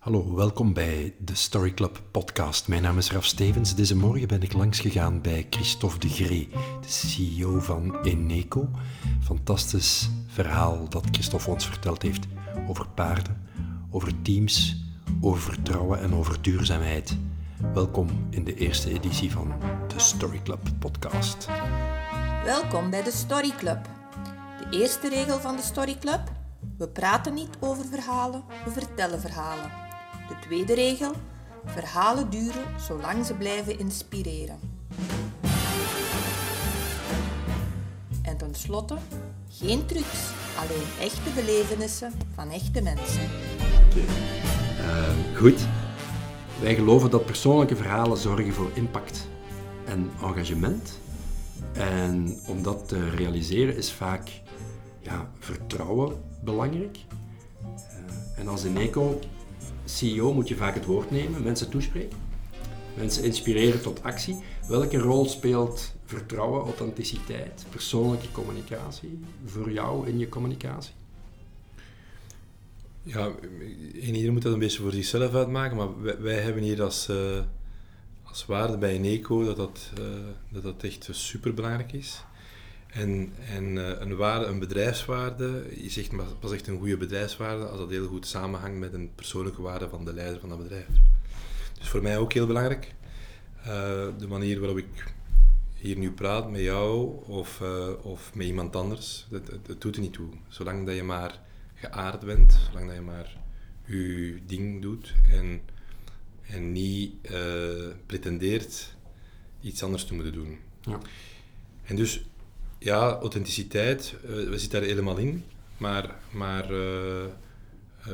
Hallo, welkom bij de Story Club podcast. Mijn naam is Raf Stevens. Deze morgen ben ik langsgegaan bij Christophe de Gree, de CEO van Eneco. Fantastisch verhaal dat Christophe ons verteld heeft over paarden, over teams, over vertrouwen en over duurzaamheid. Welkom in de eerste editie van de Story Club podcast. Welkom bij de Story Club. De eerste regel van de Story Club: we praten niet over verhalen, we vertellen verhalen. De tweede regel: verhalen duren zolang ze blijven inspireren. En tenslotte: geen trucs, alleen echte belevenissen van echte mensen. Uh, goed. Wij geloven dat persoonlijke verhalen zorgen voor impact en engagement. En om dat te realiseren is vaak ja, vertrouwen belangrijk. Uh, en als Eneco CEO moet je vaak het woord nemen, mensen toespreken, mensen inspireren tot actie. Welke rol speelt vertrouwen, authenticiteit, persoonlijke communicatie voor jou in je communicatie? Ja, iedereen moet dat een beetje voor zichzelf uitmaken, maar wij, hebben hier als, uh, als waarde bij Eneco dat dat, uh, dat, dat echt super belangrijk is. En, en uh, een, waarde, een bedrijfswaarde is echt pas echt een goede bedrijfswaarde als dat heel goed samenhangt met een persoonlijke waarde van de leider van dat bedrijf. Dus voor mij ook heel belangrijk. de manier waarop ik hier nu praat met jou of, of met iemand anders, dat, dat, dat doet er niet toe. Zolang dat je maar geaard bent, zolang dat je maar je ding doet en, en niet uh, pretendeert iets anders te moeten doen. Ja. En dus, ja, authenticiteit, uh, we zitten daar helemaal in, maar, maar uh,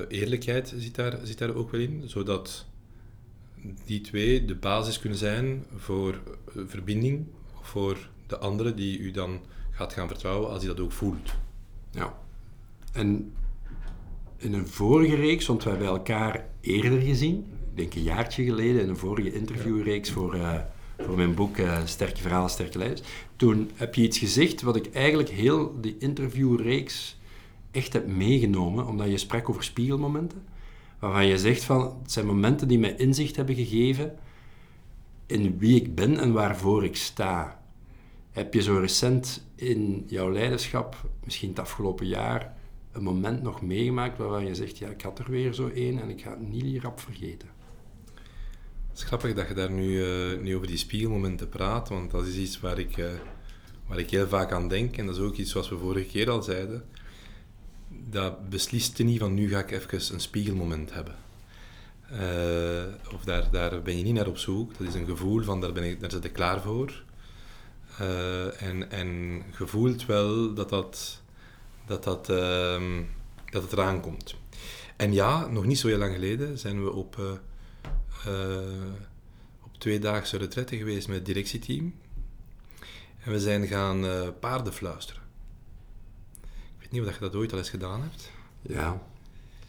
eerlijkheid zit daar, zit daar ook wel in, zodat die twee de basis kunnen zijn voor verbinding, voor de andere die u dan gaat gaan vertrouwen als hij dat ook voelt. Ja. En in een vorige reeks, want we hebben elkaar eerder gezien, ik denk een jaartje geleden, in een vorige interviewreeks voor, voor mijn boek uh, Sterke Verhalen, Sterke Leiders. Toen heb je iets gezegd wat ik eigenlijk heel die interviewreeks echt heb meegenomen, omdat je sprak over spiegelmomenten, waarvan je zegt van, het zijn momenten die mij inzicht hebben gegeven in wie ik ben en waarvoor ik sta. Heb je zo recent in jouw leiderschap, misschien het afgelopen jaar, een moment nog meegemaakt waarvan je zegt, ja, ik had er weer zo één en ik ga het niet rap vergeten? Het is grappig dat je daar nu, uh, nu over die spiegelmomenten praat, want dat is iets waar ik, uh, waar ik heel vaak aan denk. En dat is ook iets zoals we vorige keer al zeiden. Dat beslist niet van nu ga ik even een spiegelmoment hebben. Uh, of daar, daar ben je niet naar op zoek. Dat is een gevoel van daar, ben ik, daar zit ik klaar voor. en, en je voelt wel dat dat dat, dat, uh, dat het eraan komt. En ja, nog niet zo heel lang geleden zijn we op, op tweedaagse retraite geweest met het directieteam. En we zijn gaan uh, paarden fluisteren. Ik weet niet of je dat ooit al eens gedaan hebt. Ja,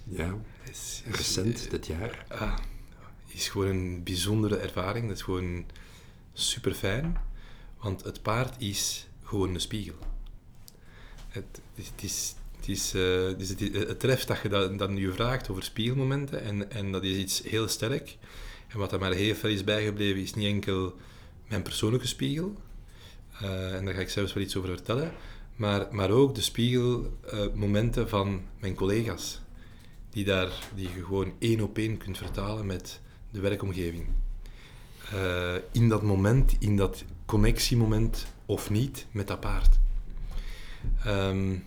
ja. Is, is, recent dit jaar. Ah, is gewoon een bijzondere ervaring. Dat is gewoon super fijn. Want het paard is gewoon een spiegel het, het is, het, is, uh, dus het, het, treft dat je dat, nu vraagt over spiegelmomenten en, en dat is iets heel sterk. En wat er maar heel veel is bijgebleven is niet enkel mijn persoonlijke spiegel, uh, en daar ga ik zelfs wel iets over vertellen, maar, maar ook de spiegelmomenten van mijn collega's, die, daar, die je gewoon één op één kunt vertalen met de werkomgeving. In dat moment, in dat connectiemoment of niet met dat paard. Um,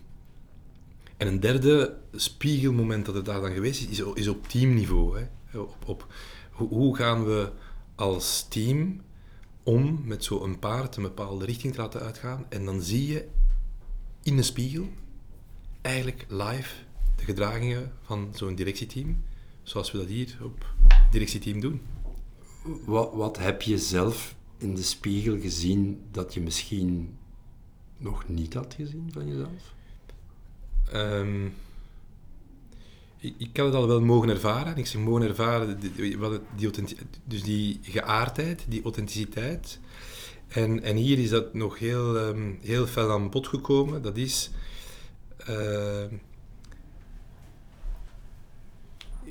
en een derde spiegelmoment dat er daar dan geweest is, is, op teamniveau. Hè. Op, op, hoe gaan we als team om met zo'n paard een bepaalde richting te laten uitgaan. En dan zie je in de spiegel eigenlijk live de gedragingen van zo'n directieteam, zoals we dat hier op directieteam doen. Wat, wat heb je zelf in de spiegel gezien dat je misschien nog niet had gezien van jezelf? Um, ik, ik het al wel mogen ervaren. Ik zeg mogen ervaren, die, dus die geaardheid, die authenticiteit. En, en hier is dat nog heel, um, heel fel aan bod gekomen. Dat is... Uh,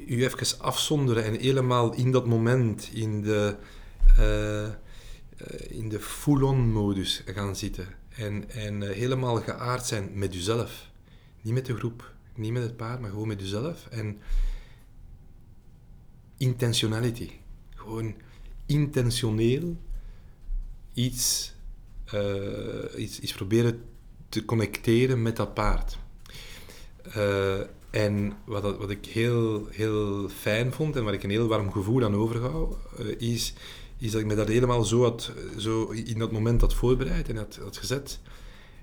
u even afzonderen en helemaal in dat moment, in de, eh, eh, in de full-on modus gaan zitten. En, en eh, helemaal geaard zijn met uzelf. Niet met de groep, niet met het paard, maar gewoon met uzelf. En intentionality. Gewoon intentioneel iets, iets, iets proberen te connecteren met dat paard. Uh, en wat, wat ik heel, heel fijn vond en waar ik een heel warm gevoel aan overhoud, uh, is, is dat ik me dat helemaal zo, had, zo in dat moment had voorbereid en had, had gezet.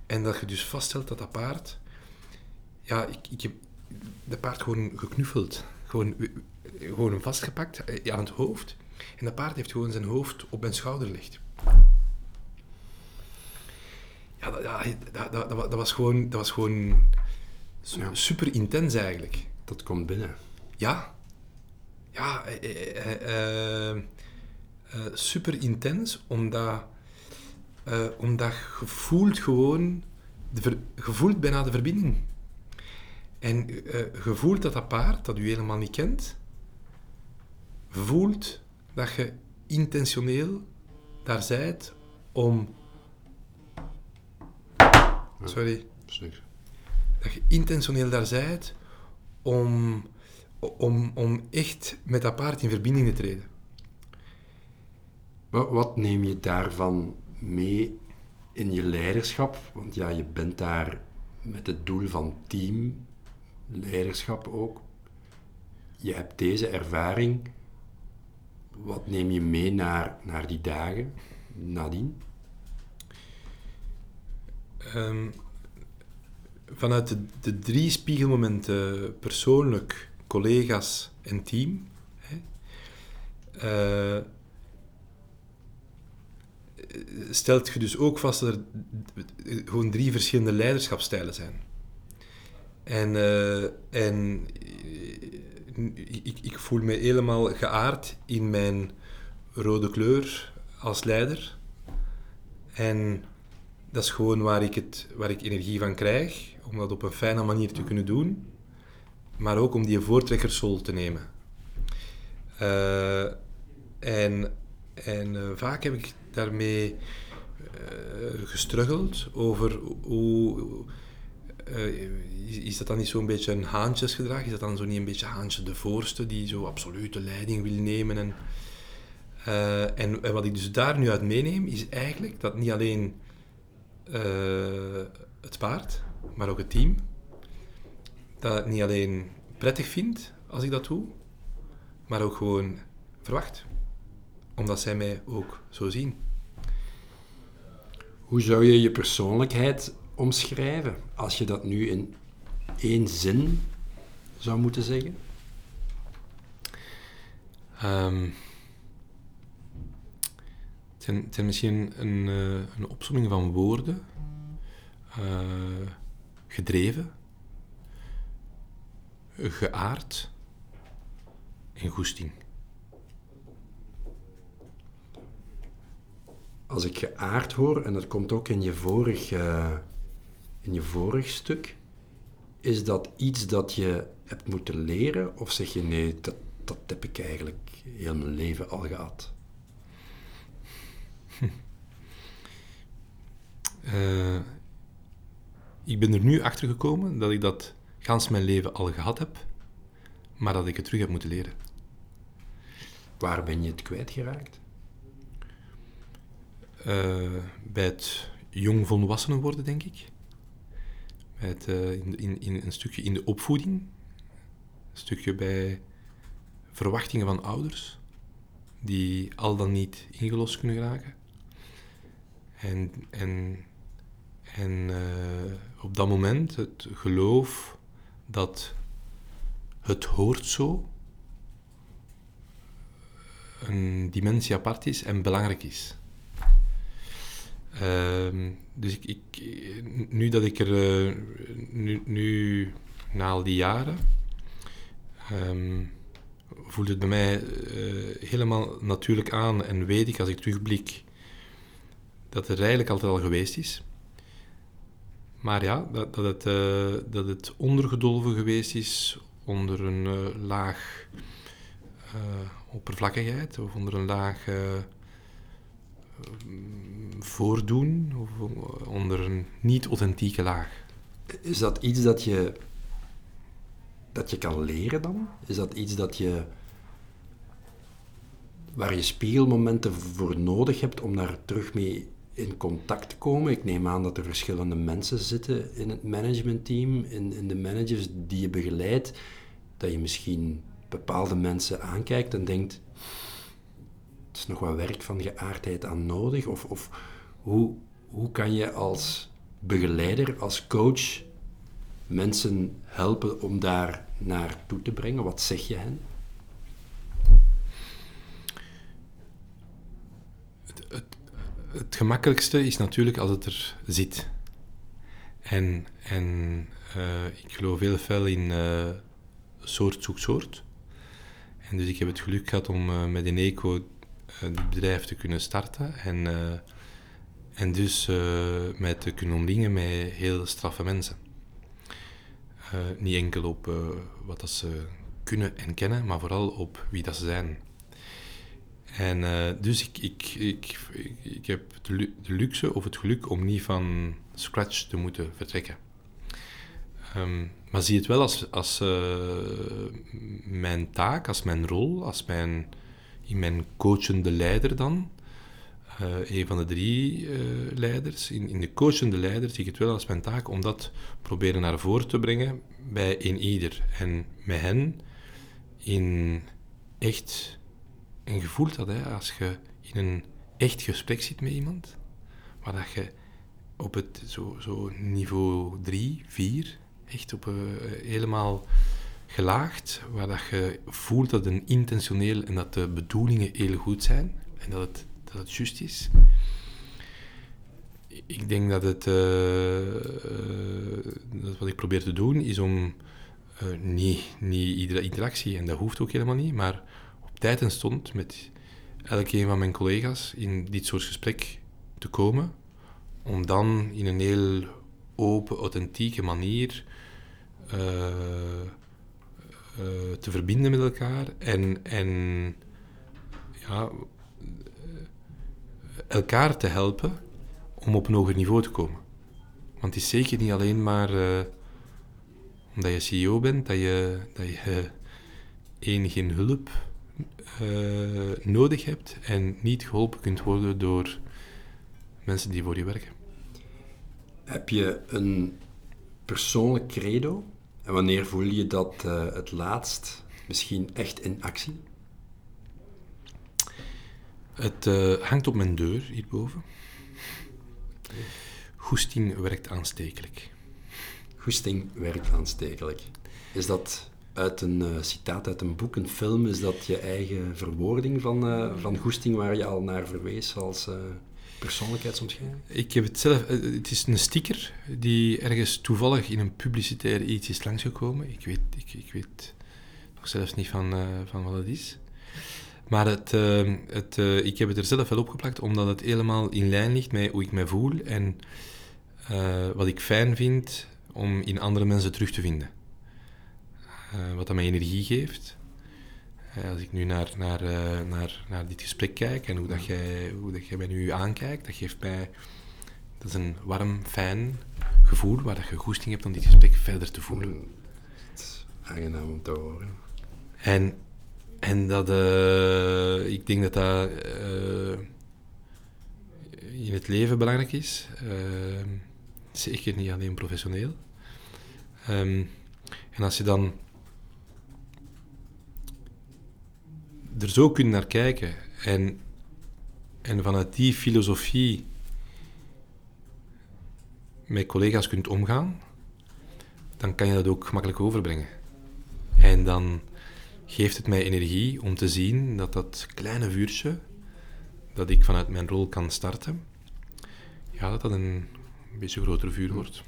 En dat je dus vaststelt dat dat paard... Ja, ik, ik heb dat paard gewoon geknuffeld. Gewoon, gewoon vastgepakt eh, aan het hoofd. En dat paard heeft gewoon zijn hoofd op mijn schouder gelegd. Ja, dat, dat, dat, dat, was gewoon... Dat was gewoon ja. Super intens eigenlijk. Dat komt binnen. Ja. Ja, eh, eh, eh, super intens, omdat, omdat je voelt gewoon, de ver, je voelt bijna de verbinding. En je voelt dat dat paard, dat u helemaal niet kent, voelt dat je intentioneel daar zijt om... Sorry dat je intentioneel daar zijt om, om, om echt met dat paard in verbinding te treden. Wat neem je daarvan mee in je leiderschap? Want ja, je bent daar met het doel van team, leiderschap ook. Je hebt deze ervaring. Wat neem je mee naar, naar die dagen nadien? Um, vanuit de, de, drie spiegelmomenten, persoonlijk, collega's en team, hè, uh, stelt je dus ook vast dat er gewoon drie verschillende leiderschapstijlen zijn. En, uh, en ik, ik, voel me helemaal geaard in mijn rode kleur als leider. En dat is gewoon waar ik, het, waar ik energie van krijg om dat op een fijne manier te kunnen doen, maar ook om die voortrekkersrol te nemen. Uh, en en vaak heb ik daarmee gestruggeld over hoe. Is, is, dat dan niet zo'n beetje een haantjesgedrag? Is dat dan zo niet een beetje haantje de voorste die zo absoluut de leiding wil nemen? En, en, en, wat ik dus daar nu uit meeneem, is eigenlijk dat niet alleen het paard, maar ook het team, dat het niet alleen prettig vindt als ik dat doe, maar ook gewoon verwacht. Omdat zij mij ook zo zien. Hoe zou je je persoonlijkheid omschrijven als je dat nu in één zin zou moeten zeggen? Um, het, zijn, misschien een, uh, een opsomming van woorden. Uh, gedreven, geaard en goesting. Als ik geaard hoor, en dat komt ook in je vorig, uh, in je vorig stuk, is dat iets dat je hebt moeten leren? Of zeg je nee, dat, dat heb ik eigenlijk heel mijn leven al gehad? Uh, ik ben er nu achter gekomen dat ik dat gans mijn leven al gehad heb, maar dat ik het terug heb moeten leren. Waar ben je het kwijtgeraakt? Uh, bij het jong volwassenen worden, denk ik. Het, uh, in, in, in, een stukje in de opvoeding. Een stukje bij verwachtingen van ouders, die al dan niet ingelost kunnen geraken. En, en en uh, op dat moment het geloof dat het hoort zo een dimensie apart is en belangrijk is. Uh, dus ik, ik, nu dat ik er, uh, nu, nu, na al die jaren, um, voelt het bij mij uh, helemaal natuurlijk aan en weet ik als ik terugblik dat het eigenlijk altijd al geweest is. Maar ja, dat, dat, het, uh, dat het ondergedolven geweest is onder een eh, laag eh, oppervlakkigheid of onder een laag eh, voordoen of onder een niet-authentieke laag. Is dat iets dat je, dat je kan leren dan? Is dat iets dat je, waar je spiegelmomenten voor nodig hebt om daar terug mee in contact te komen? Ik neem aan dat er verschillende mensen zitten in het managementteam, in, in de managers die je begeleidt, dat je misschien bepaalde mensen aankijkt en denkt, is nog wat werk van geaardheid aan nodig? Of, of hoe, hoe kan je als begeleider, als coach, mensen helpen om daar naartoe te brengen? Wat zeg je hen? Het, het, het gemakkelijkste is natuurlijk als het er zit. En, en uh, ik geloof heel veel in uh, soort zoekt soort. En dus ik heb het geluk gehad om uh, met Eneco het bedrijf te kunnen starten. En, en dus mij te kunnen omringen met heel straffe mensen. niet enkel op wat dat ze kunnen en kennen, maar vooral op wie dat ze zijn. En dus ik, ik, ik, ik, heb de, luxe of het geluk om niet van scratch te moeten vertrekken. Um, maar zie het wel als, als mijn taak, als mijn rol, als mijn, in mijn coachende leider dan. Uh, een van de drie leiders. In, in de coachende leider zie ik het wel als mijn taak om dat proberen naar voren te brengen bij een ieder. En met hen in echt en je voelt dat hè, als je in een echt gesprek zit met iemand, waar dat je op het zo, zo niveau 3, 4, echt op uh, helemaal gelaagd, waar dat je voelt dat het intentioneel en dat de bedoelingen heel goed zijn en dat het, dat het juist is. Ik denk dat het, uh, dat wat ik probeer te doen, is om niet, niet iedere interactie, en dat hoeft ook helemaal niet, maar tijd en stond met elke een van mijn collega's in dit soort gesprek te komen, om dan in een heel open, authentieke manier uh, te verbinden met elkaar en, en ja, elkaar te helpen om op een hoger niveau te komen. Want het is zeker niet alleen maar uh, omdat je CEO bent dat je, dat je enige hulp uh, nodig hebt en niet geholpen kunt worden door mensen die voor je werken. Heb je een persoonlijk credo? En wanneer voel je dat uh, het laatst misschien echt in actie? Het uh, hangt op mijn deur hierboven. Goesting werkt aanstekelijk. Goesting werkt aanstekelijk. Is dat uit een uh, citaat uit een boek, een film, is dat je eigen verwoording van, van goesting waar je al naar verwees als persoonlijkheidsontgeving? Ik heb het zelf... het is een sticker die ergens toevallig in een publicitair iets is langsgekomen. Ik weet, ik, ik weet nog zelfs niet van, van wat het is. Maar het, het, ik heb het er zelf wel opgeplakt, omdat het helemaal in lijn ligt met hoe ik me voel en wat ik fijn vind om in andere mensen terug te vinden. Eh, wat dat mij energie geeft. Eh, als ik nu naar, naar, eh, naar, naar dit gesprek kijk en hoe, dat jij, hoe dat jij mij nu aankijkt, dat geeft mij... Dat is een warm, fijn gevoel waar dat je goesting hebt om dit gesprek verder te voeren. Het is aangenaam om te horen. En, en dat, ik denk dat dat in het leven belangrijk is. zeker niet alleen professioneel. Ehm, en als je dan er zo kunt naar kijken en, en vanuit die filosofie met collega's kunt omgaan, dan kan je dat ook gemakkelijk overbrengen. En dan geeft het mij energie om te zien dat dat kleine vuurtje dat ik vanuit mijn rol kan starten, ja, dat dat een beetje groter vuur wordt.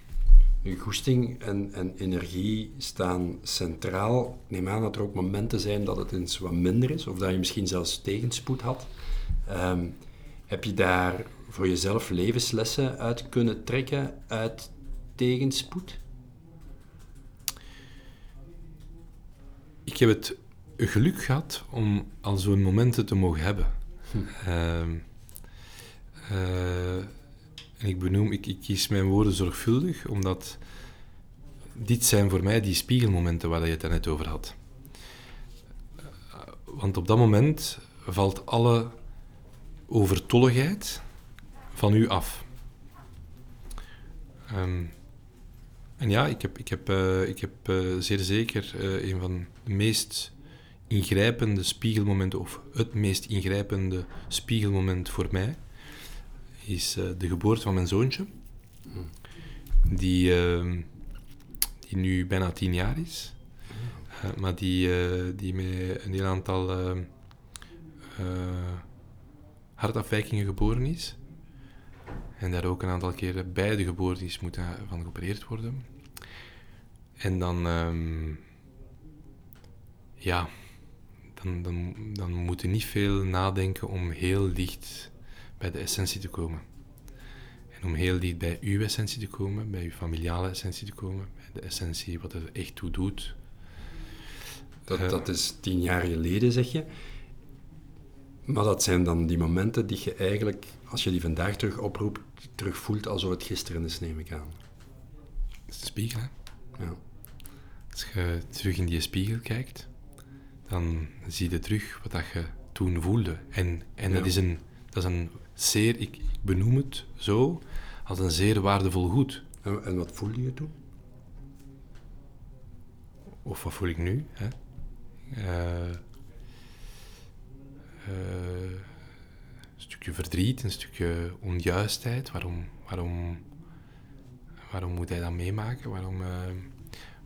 Uw goesting en, en energie staan centraal. Ik neem aan dat er ook momenten zijn dat het eens wat minder is, of dat je misschien zelfs tegenspoed had. Ehm, heb je daar voor jezelf levenslessen uit kunnen trekken uit tegenspoed? ik heb het geluk gehad om al zo'n momenten te mogen hebben. Hm. Ehm, eh, en ik benoem, ik, ik kies mijn woorden zorgvuldig, omdat dit zijn voor mij die spiegelmomenten waar je het net over had. Want op dat moment valt alle overtolligheid van u af. Ehm, en ja, ik heb, ik heb, eh, ik heb eh, zeer zeker eh, een van de meest ingrijpende spiegelmomenten, of het meest ingrijpende spiegelmoment voor mij, is eh, de geboorte van mijn zoontje, die, ehm, die nu bijna tien jaar is, Eh, maar die, eh, die met een heel aantal ehm, eh, hartafwijkingen geboren is. En daar ook een aantal keren bij de geboorte is moeten van geopereerd worden. En dan, ehm, ja, dan, dan, dan moet je niet veel nadenken om heel dicht bij de essentie te komen. En om heel dicht bij uw essentie te komen, bij uw familiale essentie te komen, bij de essentie wat er echt toe doet. Dat, Eh. dat is tien jaar geleden, zeg je. Maar dat zijn dan die momenten die je eigenlijk, als je die vandaag terug oproept, terug voelt alsof het gisteren is, neem ik aan. Dat is een spiegel, hè? Ja. Als je terug in die spiegel kijkt, dan zie je terug wat dat je toen voelde. En, en dat, is een, dat is een zeer, ik, benoem het zo, als een zeer waardevol goed. En, en wat voelde je toen? Of wat voel ik nu? Hè? Eh, eh, een stukje verdriet, een stukje onjuistheid. Waarom, waarom, waarom moet hij dat meemaken? Waarom, eh,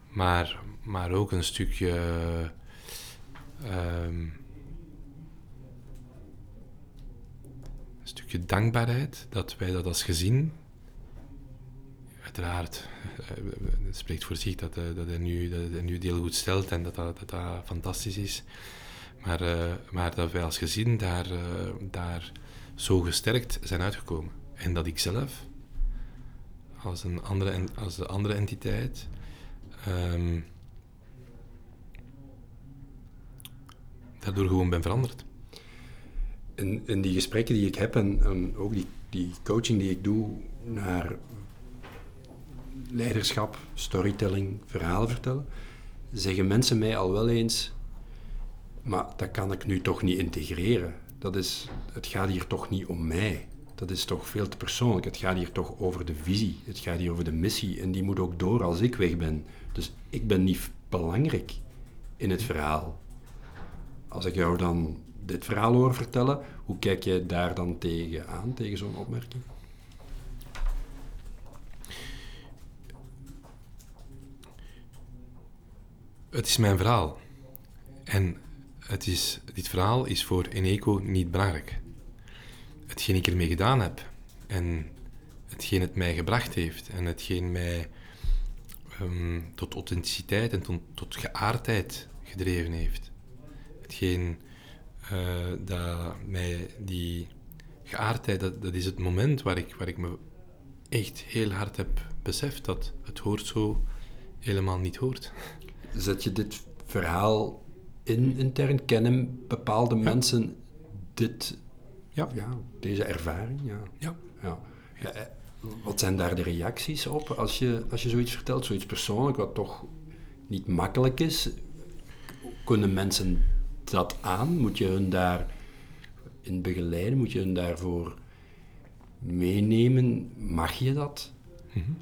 maar, maar ook een stukje. ehm, stukje dankbaarheid dat wij dat als gezin uiteraard, eh, het spreekt voor zich dat, eh, dat, hij nu, dat hij nu heel goed stelt en dat dat, dat, fantastisch is. Maar, eh, maar dat wij als gezin daar, daar zo gesterkt zijn uitgekomen. En dat ik zelf, als, een andere, als de andere entiteit, ehm, daardoor gewoon ben veranderd. In, in die gesprekken die ik heb en, en ook die, die coaching die ik doe naar leiderschap, storytelling, verhalen vertellen, zeggen mensen mij al wel eens, maar dat kan ik nu toch niet integreren. Dat is, het gaat hier toch niet om mij. Dat is toch veel te persoonlijk. Het gaat hier toch over de visie. Het gaat hier over de missie. En die moet ook door als ik weg ben. Dus ik ben niet belangrijk in het verhaal. Als ik jou dan dit verhaal hoor vertellen, hoe kijk je daar dan tegen aan, tegen zo'n opmerking? Het is mijn verhaal. En het is, dit verhaal is voor Eneco niet belangrijk. Hetgeen ik ermee gedaan heb en hetgeen het mij gebracht heeft en hetgeen mij ehm, tot authenticiteit en tot, tot geaardheid gedreven heeft. Hetgeen eh, dat mij die geaardheid, dat, dat is het moment waar ik, waar ik me echt heel hard heb beseft dat het hoort zo helemaal niet hoort. Zet je dit verhaal in intern? Kennen bepaalde mensen dit, Ja. ja, deze ervaring? Ja. Ja. Ja. Ja, eh, wat zijn daar de reacties op als je, als je zoiets vertelt, zoiets persoonlijk, wat toch niet makkelijk is? Kunnen mensen dat aan? Moet je hun daar in begeleiden? Moet je hun daarvoor meenemen? Mag je dat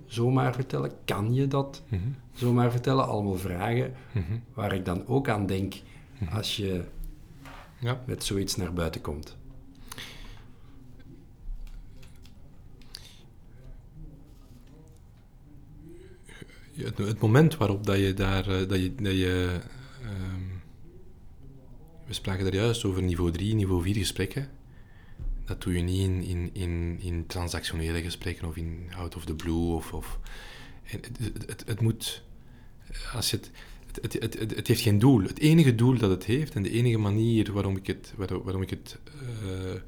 zomaar vertellen? Kan je dat Mhm. zomaar vertellen? Allemaal vragen Mhm. waar ik dan ook aan denk als je Ja. met zoiets naar buiten komt. Het, het moment waarop dat je daar, eh, dat je, dat je ehm, we spraken daar juist over niveau 3, niveau 4 gesprekken. Dat doe je niet in, in, in, in transactionele gesprekken of in out of the blue. Of, of, en het, het, het, moet, als je het, het, het, het, het heeft geen doel. Het enige doel dat het heeft en de enige manier waarom ik het, waar- waarom ik het eh,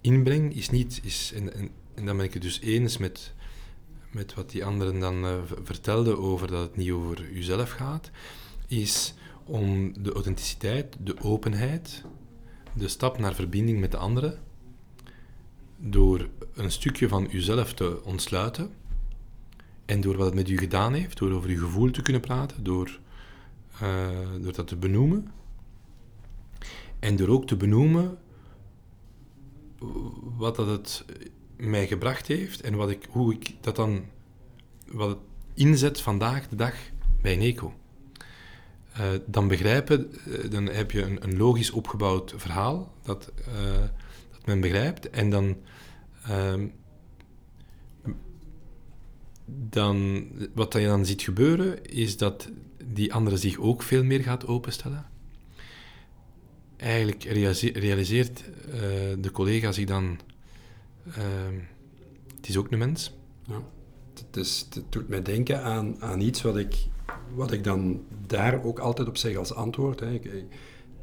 inbreng, is niet, is, en, en, en dan ben ik het dus eens met, met wat die anderen dan eh, vertelden over dat het niet over uzelf gaat, is om de authenticiteit, de openheid, de stap naar verbinding met de anderen, door een stukje van uzelf te ontsluiten en door wat het met u gedaan heeft, door over uw gevoel te kunnen praten, door, uh, door dat te benoemen en door ook te benoemen wat dat het mij gebracht heeft en wat ik, hoe ik dat dan wat het inzet vandaag de dag bij Neco. Uh, dan begrijpen, uh, dan heb je een, een, logisch opgebouwd verhaal dat, uh, dat men begrijpt. En dan, ehm, dan, wat je dan ziet gebeuren, is dat die andere zich ook veel meer gaat openstellen. Eigenlijk realiseert de collega zich dan, ehm, het is ook een mens. Ja. Het doet mij denken aan, aan iets wat ik wat ik dan daar ook altijd op zeg als antwoord, hè,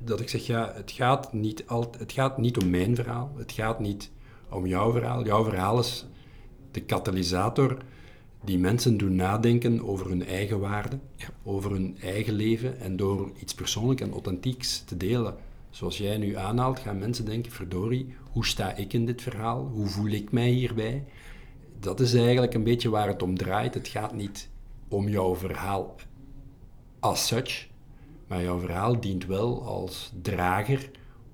dat ik zeg, ja, het gaat, niet al, het gaat niet om mijn verhaal, het gaat niet om jouw verhaal. Jouw verhaal is de katalysator die mensen doen nadenken over hun eigen waarde, over hun eigen leven. En door iets persoonlijk en authentieks te delen, zoals jij nu aanhaalt, gaan mensen denken, verdorie, hoe sta ik in dit verhaal? Hoe voel ik mij hierbij? Dat is eigenlijk een beetje waar het om draait. Het gaat niet om jouw verhaal as such, maar jouw verhaal dient wel als drager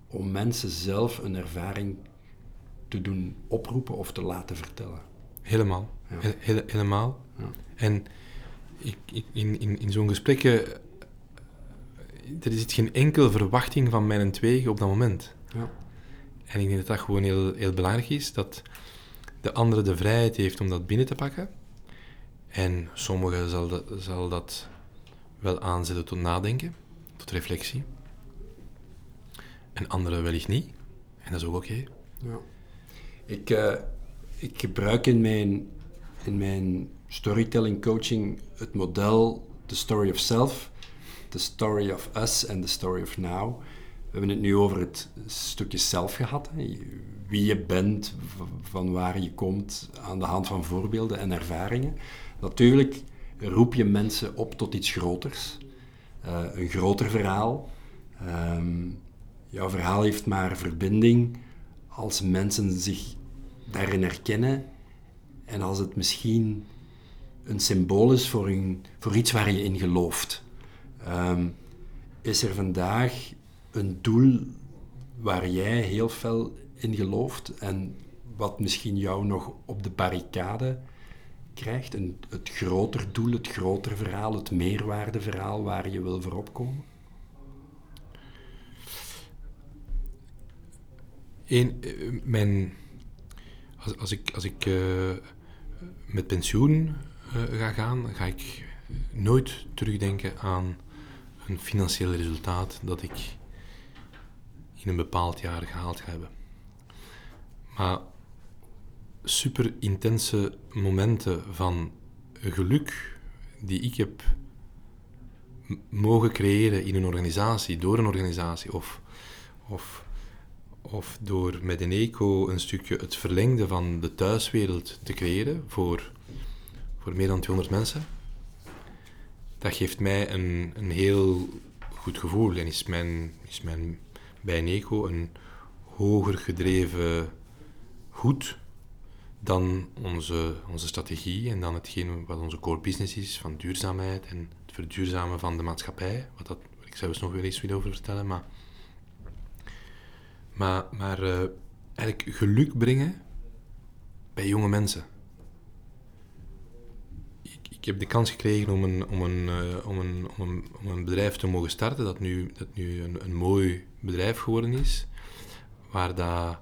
om mensen zelf een ervaring te doen oproepen of te laten vertellen. Helemaal. helemaal. Ja. En ik, ik, in, in, in zo'n gesprekken, er is geen enkele verwachting van mijn twee op dat moment. Ja. En ik denk dat dat gewoon heel, heel belangrijk is, dat de andere de vrijheid heeft om dat binnen te pakken. En sommigen zal dat, zal dat wel aanzetten tot nadenken, tot reflectie. En anderen wellicht niet. En dat is ook oké. Ja. Ik, uh, ik gebruik in mijn, in mijn storytelling coaching het model The Story of Self, The Story of Us en The Story of Now. We hebben het nu over het stukje zelf gehad. Hè. Wie je bent, van waar je komt, aan de hand van voorbeelden en ervaringen. Natuurlijk roep je mensen op tot iets groters. Uh, een groter verhaal. Um, jouw verhaal heeft maar verbinding als mensen zich daarin herkennen en als het misschien een symbool is voor, een, voor iets waar je in gelooft. Um, is er vandaag een doel waar jij heel fel in gelooft en wat misschien jou nog op de barricade krijgt. Een, het groter doel, het groter verhaal, het meerwaardeverhaal waar je wil voorop komen? Eén, eh, mijn, als, als ik, als ik uh, met pensioen uh, ga gaan, ga ik nooit terugdenken aan een financieel resultaat dat ik in een bepaald jaar gehaald hebben. Maar super intense momenten van geluk die ik heb mogen creëren in een organisatie, door een organisatie of, of, of door met een eco een stukje het verlengde van de thuiswereld te creëren voor, voor meer dan 200 mensen, dat geeft mij een, een heel goed gevoel en is mijn, is mijn bij een eco een hoger gedreven goed dan onze, onze strategie en dan hetgeen wat onze core business is, van duurzaamheid en het verduurzamen van de maatschappij, wat dat, ik zou eens nog wel eens willen over vertellen, maar, maar, maar uh, eigenlijk geluk brengen bij jonge mensen. Ik, ik heb de kans gekregen om een, om, een, uh, om, een, om, een, om een bedrijf te mogen starten, dat nu, dat nu een, een mooi bedrijf geworden is, waar, dat,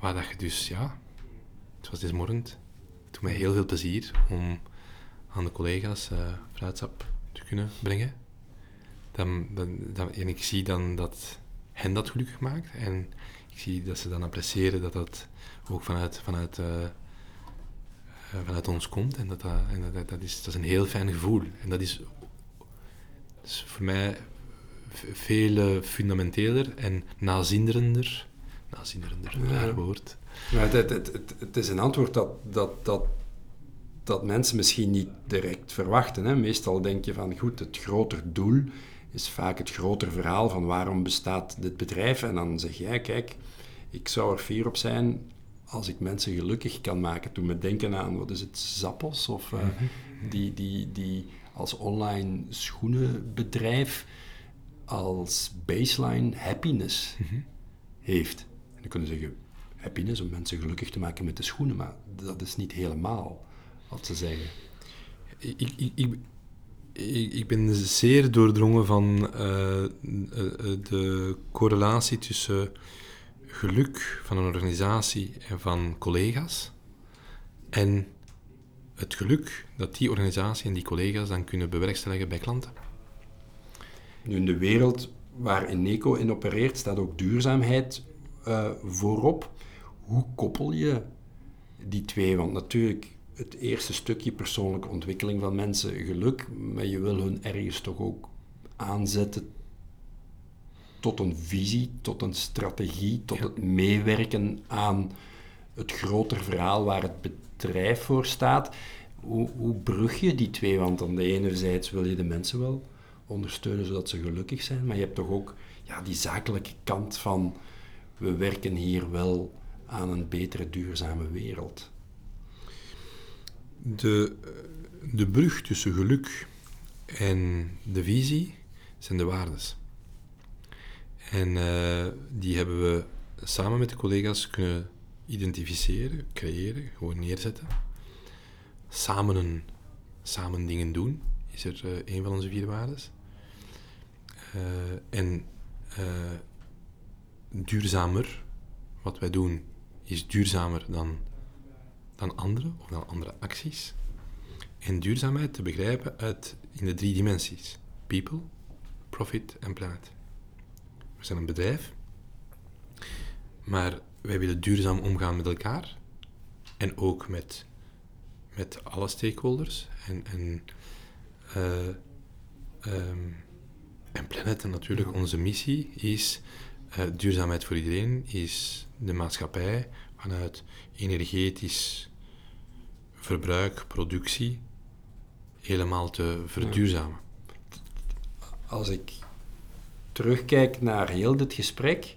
waar dat je dus, ja, zoals deze morgen. Het doet mij heel veel plezier om aan de collega's uh, fruitsap te kunnen brengen. Dan, dan, dan, en ik zie dan dat hen dat gelukkig maakt. En ik zie dat ze dan appreciëren dat dat ook vanuit, vanuit, uh, vanuit ons komt. En, dat, dat, en dat, dat, is, dat is een heel fijn gevoel. En dat is, dat is voor mij veel fundamenteler en nazinderender. Nazinderender, een raar woord maar het, het, het, het, is een antwoord dat, dat, dat, dat mensen misschien niet direct verwachten. Hè. Meestal denk je van, goed, het groter doel is vaak het grotere verhaal van waarom bestaat dit bedrijf. En dan zeg jij, kijk, ik zou er fier op zijn als ik mensen gelukkig kan maken. Toen me denken aan, wat is het, Zappos? Of uh, die, die, die als online schoenenbedrijf als baseline happiness -hmm. heeft. En dan kunnen zeggen, happiness om mensen gelukkig te maken met de schoenen, maar dat is niet helemaal wat ze zeggen. Ik, ik, ik, ik ben zeer doordrongen van uh, de correlatie tussen geluk van een organisatie en van collega's en het geluk dat die organisatie en die collega's dan kunnen bewerkstelligen bij klanten. Nu, in de wereld waar Eneco in opereert, staat ook duurzaamheid uh, voorop. Hoe koppel je die twee? Want natuurlijk, het eerste stukje persoonlijke ontwikkeling van mensen, geluk, maar je wil hun ergens toch ook aanzetten tot een visie, tot een strategie, tot het meewerken aan het groter verhaal waar het bedrijf voor staat. Hoe, hoe brug je die twee? Want aan de enerzijds wil je de mensen wel ondersteunen zodat ze gelukkig zijn, maar je hebt toch ook ja, die zakelijke kant van we werken hier wel aan een betere duurzame wereld. De, de brug tussen geluk en de visie zijn de waardes. En uh, die hebben we samen met de collega's kunnen identificeren, creëren, gewoon neerzetten. Samen, een, samen dingen doen is er uh, een van onze vier waardes. Uh, en duurzamer, wat wij doen, is duurzamer dan, dan anderen of dan andere acties. En duurzaamheid te begrijpen uit, in de drie dimensies: people, profit en planet. We zijn een bedrijf, maar wij willen duurzaam omgaan met elkaar en ook met, met alle stakeholders. En, en, uh, um, en Planet, en natuurlijk onze missie is uh, duurzaamheid voor iedereen, is de maatschappij vanuit energetisch verbruik, productie, helemaal te verduurzamen. Als ik terugkijk naar heel dit gesprek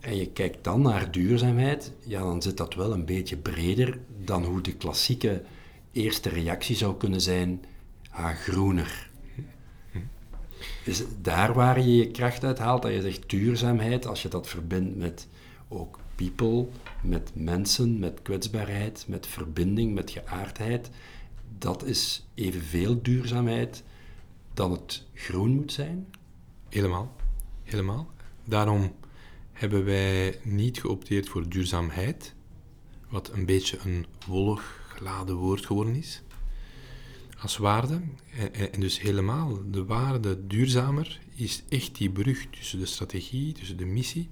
en je kijkt dan naar duurzaamheid, ja, dan zit dat wel een beetje breder dan hoe de klassieke eerste reactie zou kunnen zijn, ah, groener. Is daar waar je je kracht uit haalt, dat je zegt duurzaamheid, als je dat verbindt met ook people, met mensen, met kwetsbaarheid, met verbinding, met geaardheid, dat is evenveel duurzaamheid dan het groen moet zijn? Helemaal. Helemaal. Daarom hebben wij niet geopteerd voor duurzaamheid, wat een beetje een wollig geladen woord geworden is, als waarde. En, dus helemaal, de waarde duurzamer is echt die brug tussen de strategie, tussen de missie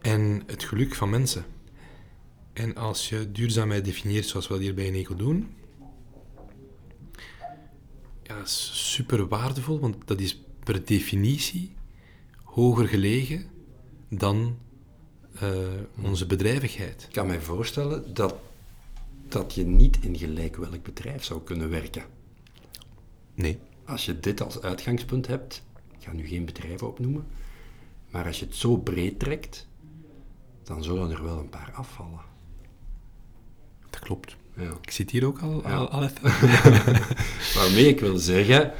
en het geluk van mensen. En als je duurzaamheid definieert zoals we dat hier bij Eneco doen, ja, is super waardevol, want dat is per definitie hoger gelegen dan uh, onze bedrijvigheid. Ik kan mij voorstellen dat, dat je niet in gelijk welk bedrijf zou kunnen werken. Nee. Als je dit als uitgangspunt hebt, ik ga nu geen bedrijven opnoemen, maar als je het zo breed trekt, dan zullen er wel een paar afvallen. Dat klopt. Ja. Ik zit hier ook al, ja. al, al even. Waarmee ik wil zeggen,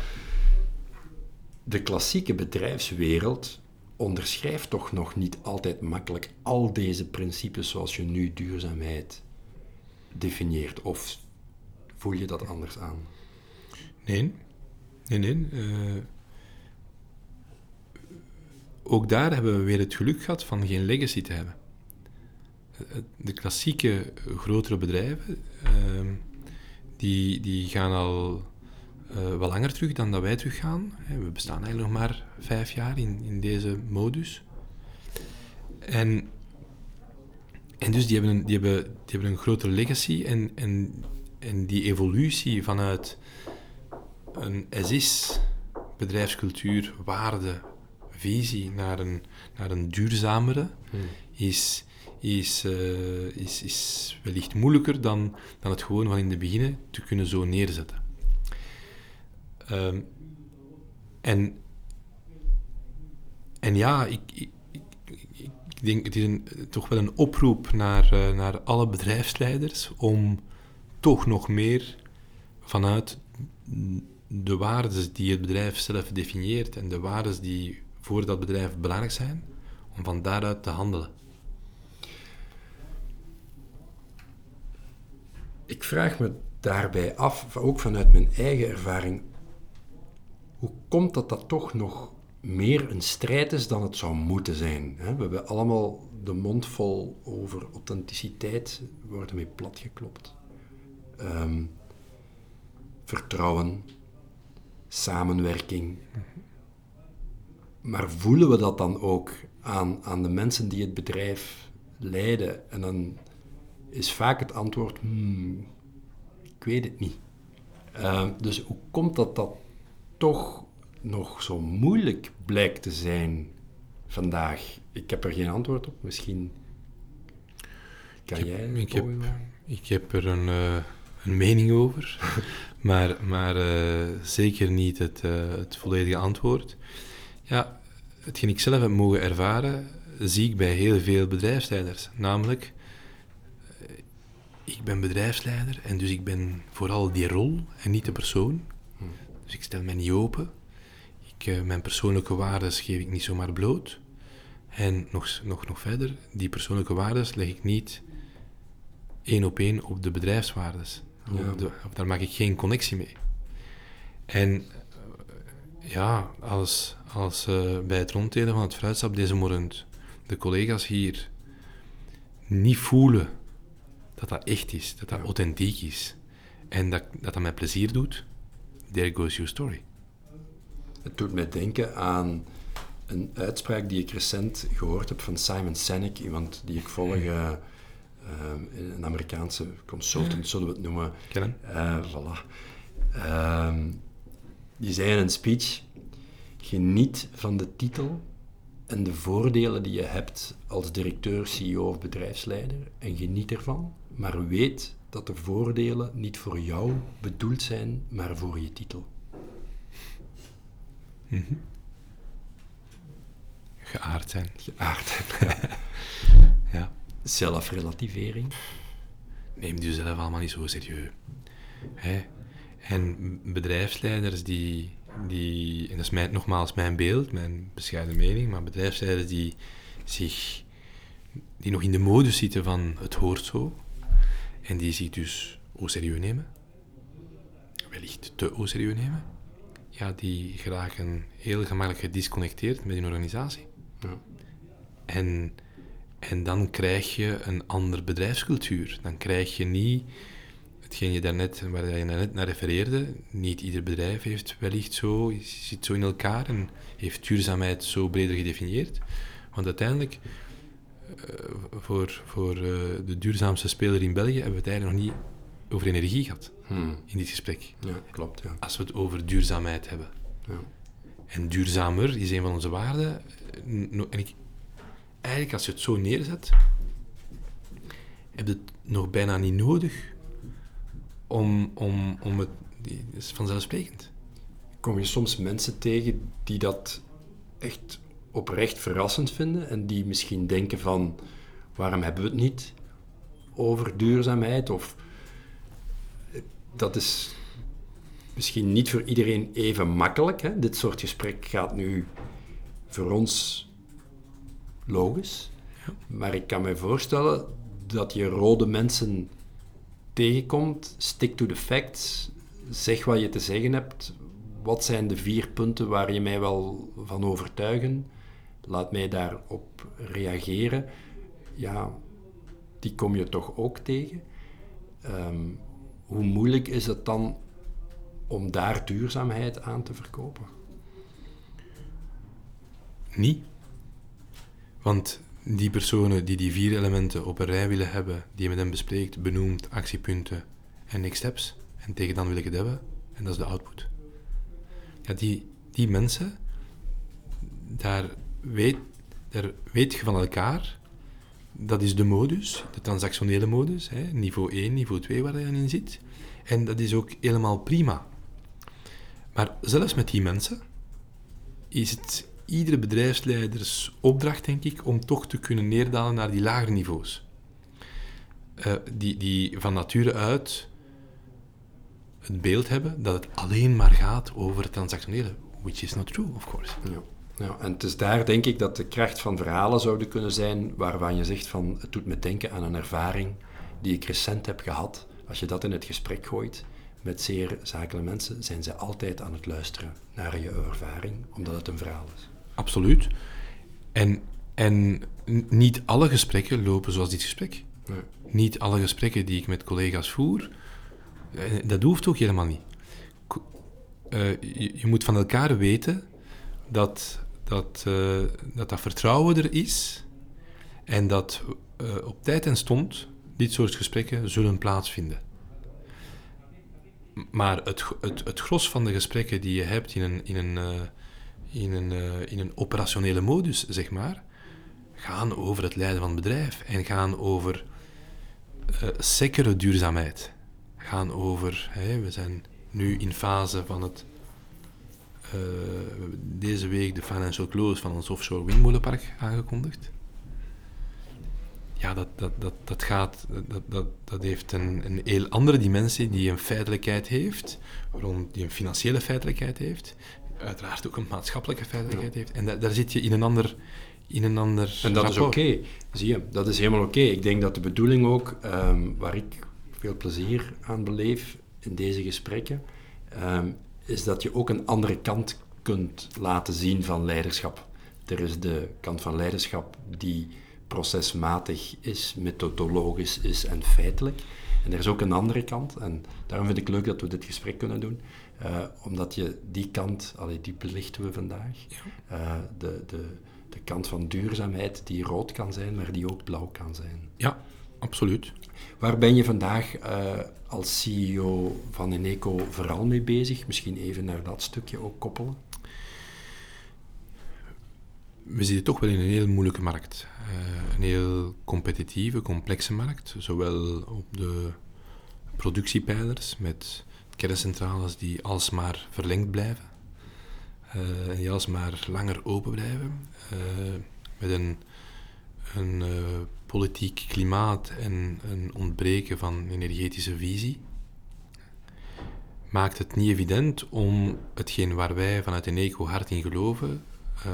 de klassieke bedrijfswereld onderschrijft toch nog niet altijd makkelijk al deze principes zoals je nu duurzaamheid definieert. Of voel je dat anders aan? Nee, nee, nee. Uh, ook daar hebben we weer het geluk gehad van geen legacy te hebben. De klassieke grotere bedrijven, uh, die, die gaan al uh, wel langer terug dan dat wij teruggaan. We bestaan eigenlijk nog maar vijf jaar in, in deze modus. En, en dus die hebben, een, die, hebben, die hebben een grotere legacy en, en, en die evolutie vanuit een SIS, bedrijfscultuur, waarde, visie naar een, naar een duurzamere, hmm. is, is, uh, is, is wellicht moeilijker dan, dan het gewoon van in de beginnen te kunnen zo neerzetten. Um, En, en ja, ik, ik, ik, denk, het is een, toch wel een oproep naar, eh, naar alle bedrijfsleiders om toch nog meer vanuit de waarden die het bedrijf zelf definieert en de waarden die voor dat bedrijf belangrijk zijn, om van daaruit te handelen. Ik vraag me daarbij af, ook vanuit mijn eigen ervaring, hoe komt dat dat toch nog meer een strijd is dan het zou moeten zijn? We hebben allemaal de mond vol over authenticiteit, we worden mee platgeklopt. Um, vertrouwen, samenwerking. Maar voelen we dat dan ook aan, aan de mensen die het bedrijf leiden? En dan is vaak het antwoord, hmm, ik weet het niet. Uh, dus hoe komt dat dat toch nog zo moeilijk blijkt te zijn vandaag? Ik heb er geen antwoord op. Misschien kan ik jij heb, ik, heb, ik heb er een, uh, een mening over, maar, maar uh, zeker niet het, uh, het volledige antwoord. Ja, hetgeen ik zelf heb mogen ervaren, zie ik bij heel veel bedrijfsleiders. Namelijk, ik ben bedrijfsleider en dus ik ben vooral die rol en niet de persoon. Dus ik stel mij niet open. Ik, uh, mijn persoonlijke waarden geef ik niet zomaar bloot. En nog, nog, nog verder, die persoonlijke waarden leg ik niet één op één op de bedrijfswaarden. Ja. daar maak ik geen connectie mee. En uh, ja, als, als uh, bij het ronddelen van het fruitstap deze morgen de collega's hier niet voelen dat dat echt is, dat dat authentiek is. En dat, dat dat mij plezier doet, there goes your story. Het doet mij denken aan een uitspraak die ik recent gehoord heb van Simon Sinek, iemand die ik volg, uh, een Amerikaanse consultant, zullen we het noemen. Kennen. Uh, voilà. Uh, die zei in een speech, geniet van de titel en de voordelen die je hebt als directeur, CEO of bedrijfsleider en geniet ervan, maar weet dat de voordelen niet voor jou bedoeld zijn, maar voor je titel. Mm -hmm. Geaard zijn. Geaard zijn. ja. Zelfrelativering. Neem jezelf allemaal niet zo serieus. Hè? En bedrijfsleiders die, die, en dat is mijn, nogmaals mijn beeld, mijn bescheiden mening, maar bedrijfsleiders die zich, die nog in de modus zitten van het hoort zo, en die zich dus au serieus nemen, wellicht te au serieus nemen, ja, die geraken heel gemakkelijk gedisconnecteerd met hun organisatie. Ja. En, en dan krijg je een andere bedrijfscultuur. Dan krijg je niet hetgeen je daarnet, waar je net naar refereerde. Niet ieder bedrijf heeft wellicht zo, zit zo in elkaar en heeft duurzaamheid zo breder gedefinieerd. Want uiteindelijk uh, voor, voor uh, de duurzaamste speler in België hebben we het eigenlijk nog niet over energie gehad hmm. in dit gesprek. Ja, klopt. Ja. Als we het over duurzaamheid hebben. Ja. En duurzamer is een van onze waarden. En ik, eigenlijk, als je het zo neerzet, heb je het nog bijna niet nodig om, om, om het. Het is vanzelfsprekend. Kom je soms mensen tegen die dat echt oprecht verrassend vinden en die misschien denken van waarom hebben we het niet over duurzaamheid of dat is misschien niet voor iedereen even makkelijk. Hè? Dit soort gesprek gaat nu voor ons logisch, maar ik kan me voorstellen dat je rode mensen tegenkomt, stick to the facts, zeg wat je te zeggen hebt, wat zijn de vier punten waar je mij wel van overtuigen? laat mij daarop reageren. Ja, die kom je toch ook tegen. Um, hoe moeilijk is het dan om daar duurzaamheid aan te verkopen? Niet. Want die personen die die vier elementen op een rij willen hebben, die je met hem bespreekt, benoemt, actiepunten en next steps, en tegen dan wil ik het hebben, en dat is de output. Ja, die, die mensen, daar weet, daar weet je van elkaar. Dat is de modus, de transactionele modus, hè, niveau 1, niveau 2 waar je in zit. En dat is ook helemaal prima. Maar zelfs met die mensen is het iedere bedrijfsleiders opdracht, denk ik, om toch te kunnen neerdalen naar die lagere niveaus. Uh, die, die van nature uit het beeld hebben dat het alleen maar gaat over het transactionele, which is not true, of course. Ja. Ja, en het is daar denk ik dat de kracht van verhalen zouden kunnen zijn waarvan je zegt van het doet me denken aan een ervaring die ik recent heb gehad. Als je dat in het gesprek gooit met zeer zakelijke mensen, zijn ze altijd aan het luisteren naar je ervaring, omdat het een verhaal is. Absoluut. En, en niet alle gesprekken lopen zoals dit gesprek. Nee. Niet alle gesprekken die ik met collega's voer, eh, dat hoeft ook helemaal niet. Uh, je, je, moet van elkaar weten dat dat, uh, dat, dat vertrouwen er is en dat op tijd en stond dit soort gesprekken zullen plaatsvinden. Maar het, het, het gros van de gesprekken die je hebt in een, in een, in een, in een operationele modus, zeg maar, gaan over het leiden van het bedrijf en gaan over uh, duurzaamheid gaan over. We zijn nu in fase van het. Uh, deze week de financial close van ons offshore windmolenpark aangekondigd. Ja, dat, dat, dat, dat, gaat, dat, dat, dat heeft een, een heel andere dimensie die een feitelijkheid heeft, rond, die een financiële feitelijkheid heeft, uiteraard ook een maatschappelijke feitelijkheid heeft. En daar zit je in een ander, in een ander En dat is oké, zie je, dat is helemaal oké. Ik denk dat de bedoeling ook, um, waar ik veel plezier aan beleef in deze gesprekken, um, is dat je ook een andere kant kunt laten zien van leiderschap. Er is de kant van leiderschap die procesmatig is, methodologisch is en feitelijk. En er is ook een andere kant, en daarom vind ik leuk dat we dit gesprek kunnen doen, uh, omdat je die kant, allee, die belichten we vandaag, uh, de, de, de kant van duurzaamheid die rood kan zijn, maar die ook blauw kan zijn. Ja, absoluut. Waar ben je vandaag uh, als CEO van Eneco vooral mee bezig? Misschien even naar dat stukje ook koppelen. We zitten toch wel in een heel moeilijke markt. Uh, een heel competitieve, complexe markt. Zowel op de productiepijlers met kerncentrales die alsmaar verlengd blijven. Uh, en die alsmaar langer open blijven. met een, een politiek klimaat en een ontbreken van energetische visie maakt het niet evident om hetgeen waar wij vanuit Eneco hard in geloven, uh,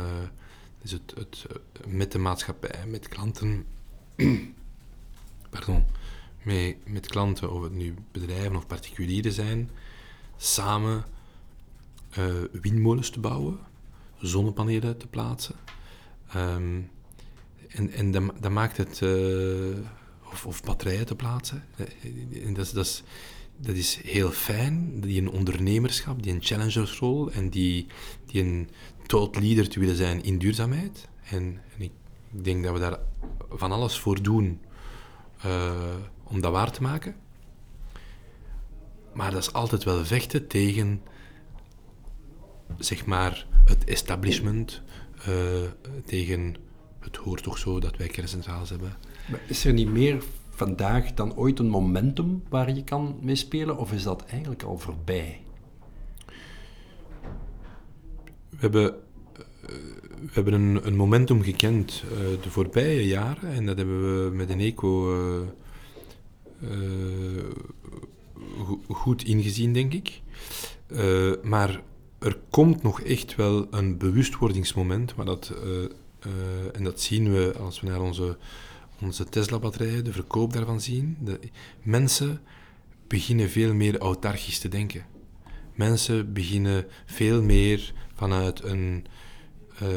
het, het, met de maatschappij, met klanten, pardon, met, klanten, of het nu bedrijven of particulieren zijn, samen uh, windmolens te bouwen, zonnepanelen te plaatsen, um, en, en dat, maakt het... Uh, of, of, batterijen te plaatsen. Eh, en dat, is, dat, is, dat is heel fijn, die een ondernemerschap, die een challengersrol en die, die een thought leader te willen zijn in duurzaamheid. En, en ik, ik, denk dat we daar van alles voor doen uh, om dat waar te maken. Maar dat is altijd wel vechten tegen, zeg maar, het establishment, tegen het hoort toch zo dat wij kerncentrales hebben. Maar is er niet meer vandaag dan ooit een momentum waar je kan meespelen, of is dat eigenlijk al voorbij? We hebben, uh, we hebben een, een, momentum gekend uh, de voorbije jaren en dat hebben we met een eco uh, go goed ingezien, denk ik. maar er komt nog echt wel een bewustwordingsmoment waar dat en dat zien we als we naar onze, onze Tesla-batterijen, de verkoop daarvan zien. De, mensen beginnen veel meer autarchisch te denken. Mensen beginnen veel meer vanuit een. Uh,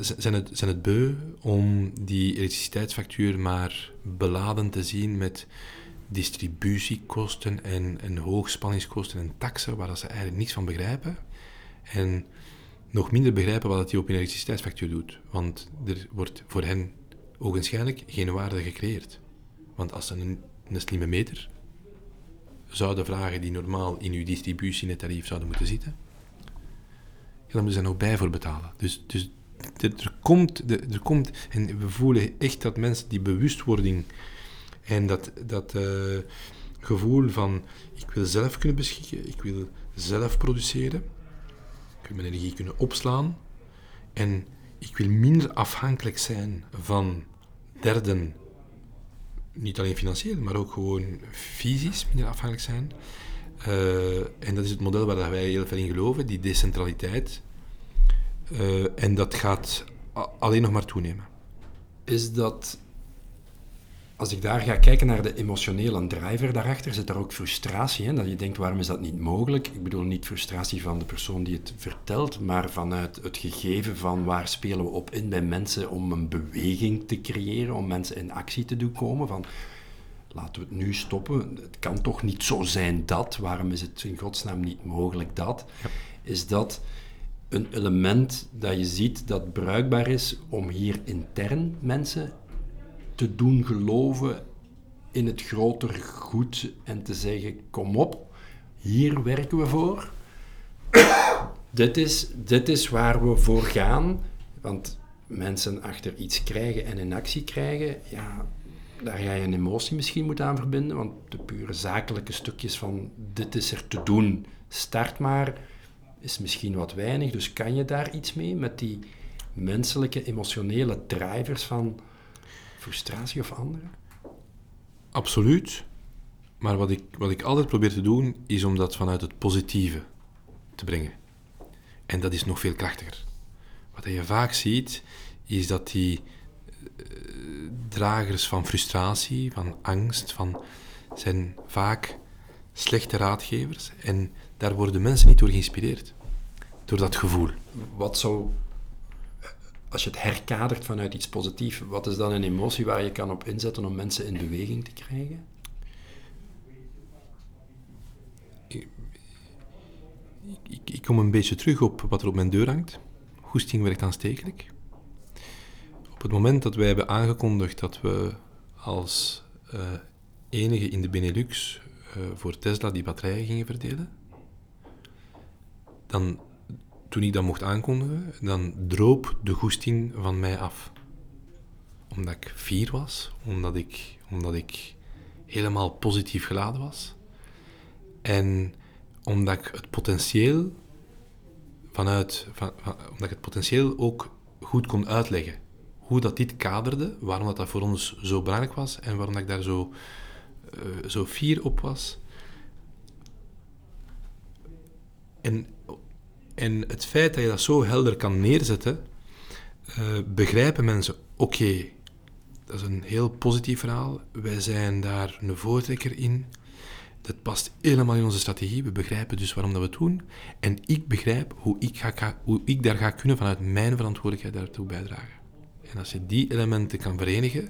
zijn, het, zijn het beu om die elektriciteitsfactuur maar beladen te zien met distributiekosten en, en hoogspanningskosten en taxen waar ze eigenlijk niets van begrijpen. En nog minder begrijpen wat hij op een elektriciteitsfactuur doet. Want er wordt voor hen ogenschijnlijk geen waarde gecreëerd. Want als ze een, slimme meter zouden vragen die normaal in uw distributienetarief zouden moeten zitten, dan moeten ze er nog bij voor betalen. Dus, dus er, komt, er komt, en we voelen echt dat mensen die bewustwording en dat, dat uh, gevoel van ik wil zelf kunnen beschikken, ik wil zelf produceren, ik wil mijn energie kunnen opslaan. En ik wil minder afhankelijk zijn van derden. Niet alleen financieel, maar ook gewoon fysisch minder afhankelijk zijn. Eh, en dat is het model waar wij heel veel in geloven, die decentraliteit. Eh, en dat gaat alleen nog maar toenemen. Is dat, als ik daar ga kijken naar de emotionele driver daarachter, zit er ook frustratie in? Dat je denkt, waarom is dat niet mogelijk? Ik bedoel niet frustratie van de persoon die het vertelt, maar vanuit het gegeven van waar spelen we op in bij mensen om een beweging te creëren, om mensen in actie te doen komen. Van, laten we het nu stoppen. Het kan toch niet zo zijn dat. Waarom is het in godsnaam niet mogelijk dat? Is dat een element dat je ziet dat bruikbaar is om hier intern mensen te doen geloven in het groter goed en te zeggen: kom op, hier werken we voor. dit, is, dit is waar we voor gaan. Want mensen achter iets krijgen en in actie krijgen, ja, daar ga je een emotie misschien moeten aan verbinden. Want de pure zakelijke stukjes van dit is er te doen, start maar, is misschien wat weinig. Dus kan je daar iets mee met die menselijke, emotionele drivers van frustratie of andere? Absoluut. Maar wat ik, wat ik altijd probeer te doen, is om dat vanuit het positieve te brengen. En dat is nog veel krachtiger. Wat je vaak ziet, is dat die eh, dragers van frustratie, van angst, van, zijn vaak slechte raadgevers. En daar worden mensen niet door geïnspireerd. Door dat gevoel. Wat zou, als je het herkadert vanuit iets positiefs, wat is dan een emotie waar je kan op inzetten om mensen in beweging te krijgen? Ik, ik kom een beetje terug op wat er op mijn deur hangt. Goesting werkt aanstekelijk. Op het moment dat wij hebben aangekondigd dat we als eh, enige in de Benelux eh, voor Tesla die batterijen gingen verdelen, dan, toen ik dat mocht aankondigen, dan droop de goesting van mij af. Omdat ik fier was, omdat ik, omdat ik helemaal positief geladen was. En omdat ik het potentieel vanuit, van, omdat ik het potentieel ook goed kon uitleggen. Hoe dat dit kaderde, waarom dat, dat voor ons zo belangrijk was en waarom dat ik daar zo, eh, zo fier op was. En, en het feit dat je dat zo helder kan neerzetten, eh, begrijpen mensen, oké, dat is een heel positief verhaal. Wij zijn daar een voortrekker in. Dat past helemaal in onze strategie. We begrijpen dus waarom dat we het doen. En ik begrijp hoe ik, ga, hoe ik daar ga kunnen vanuit mijn verantwoordelijkheid daartoe bijdragen. En als je die elementen kan verenigen,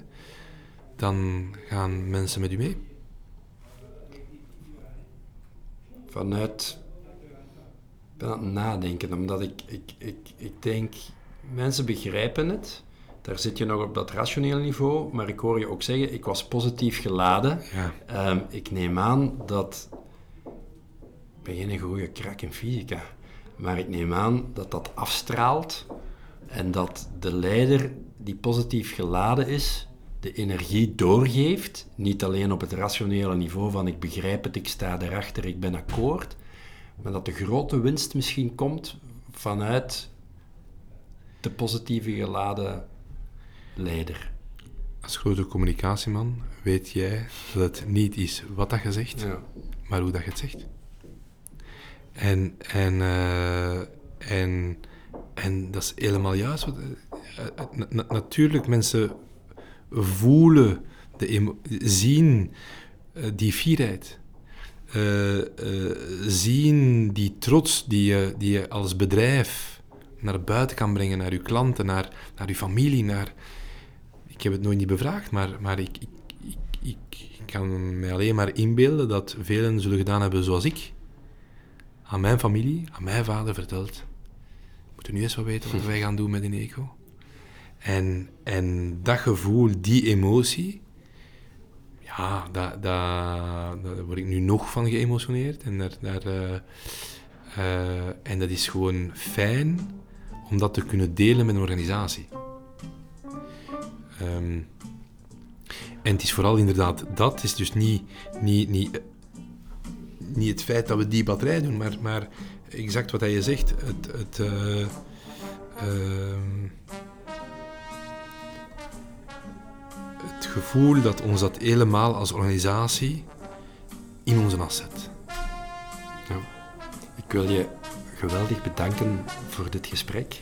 dan gaan mensen met u mee. Vanuit, ben aan het nadenken, omdat ik, ik, ik, ik denk, mensen begrijpen het. Daar zit je nog op dat rationele niveau, maar ik hoor je ook zeggen, ik was positief geladen. Ja. Ehm, ik neem aan dat. Ik ben geen goede krak in fysica, maar ik neem aan dat dat afstraalt en dat de leider die positief geladen is, de energie doorgeeft. Niet alleen op het rationele niveau van ik begrijp het, ik sta erachter, ik ben akkoord, maar dat de grote winst misschien komt vanuit de positieve geladen leider. Als grote communicatieman weet jij dat het niet is wat dat je zegt, Ja. maar hoe dat je het zegt. En, en, eh, en, en dat is helemaal juist. Wat, eh, eh, na- na- natuurlijk, mensen voelen, de zien die fierheid. Eh, eh, zien die trots die je, die je als bedrijf naar buiten kan brengen, naar je klanten, naar, naar je familie, naar... Ik heb het nooit niet bevraagd, maar, maar ik, ik, ik, ik, kan mij alleen maar inbeelden dat velen zullen gedaan hebben zoals ik. Aan mijn familie, aan mijn vader verteld. Moeten nu eens wat weten wat wij gaan doen met een eco. En, en dat gevoel, die emotie, ja, daar, word ik nu nog van geëmotioneerd. En, daar, daar, eh, eh, en dat is gewoon fijn om dat te kunnen delen met een organisatie. Ehm, en het is vooral inderdaad dat. Is dus niet, niet, niet, niet het feit dat we die batterij doen, maar, maar exact wat je zegt. Het, het, eh, gevoel dat ons dat helemaal als organisatie in onze as zet. Ik wil je geweldig bedanken voor dit gesprek.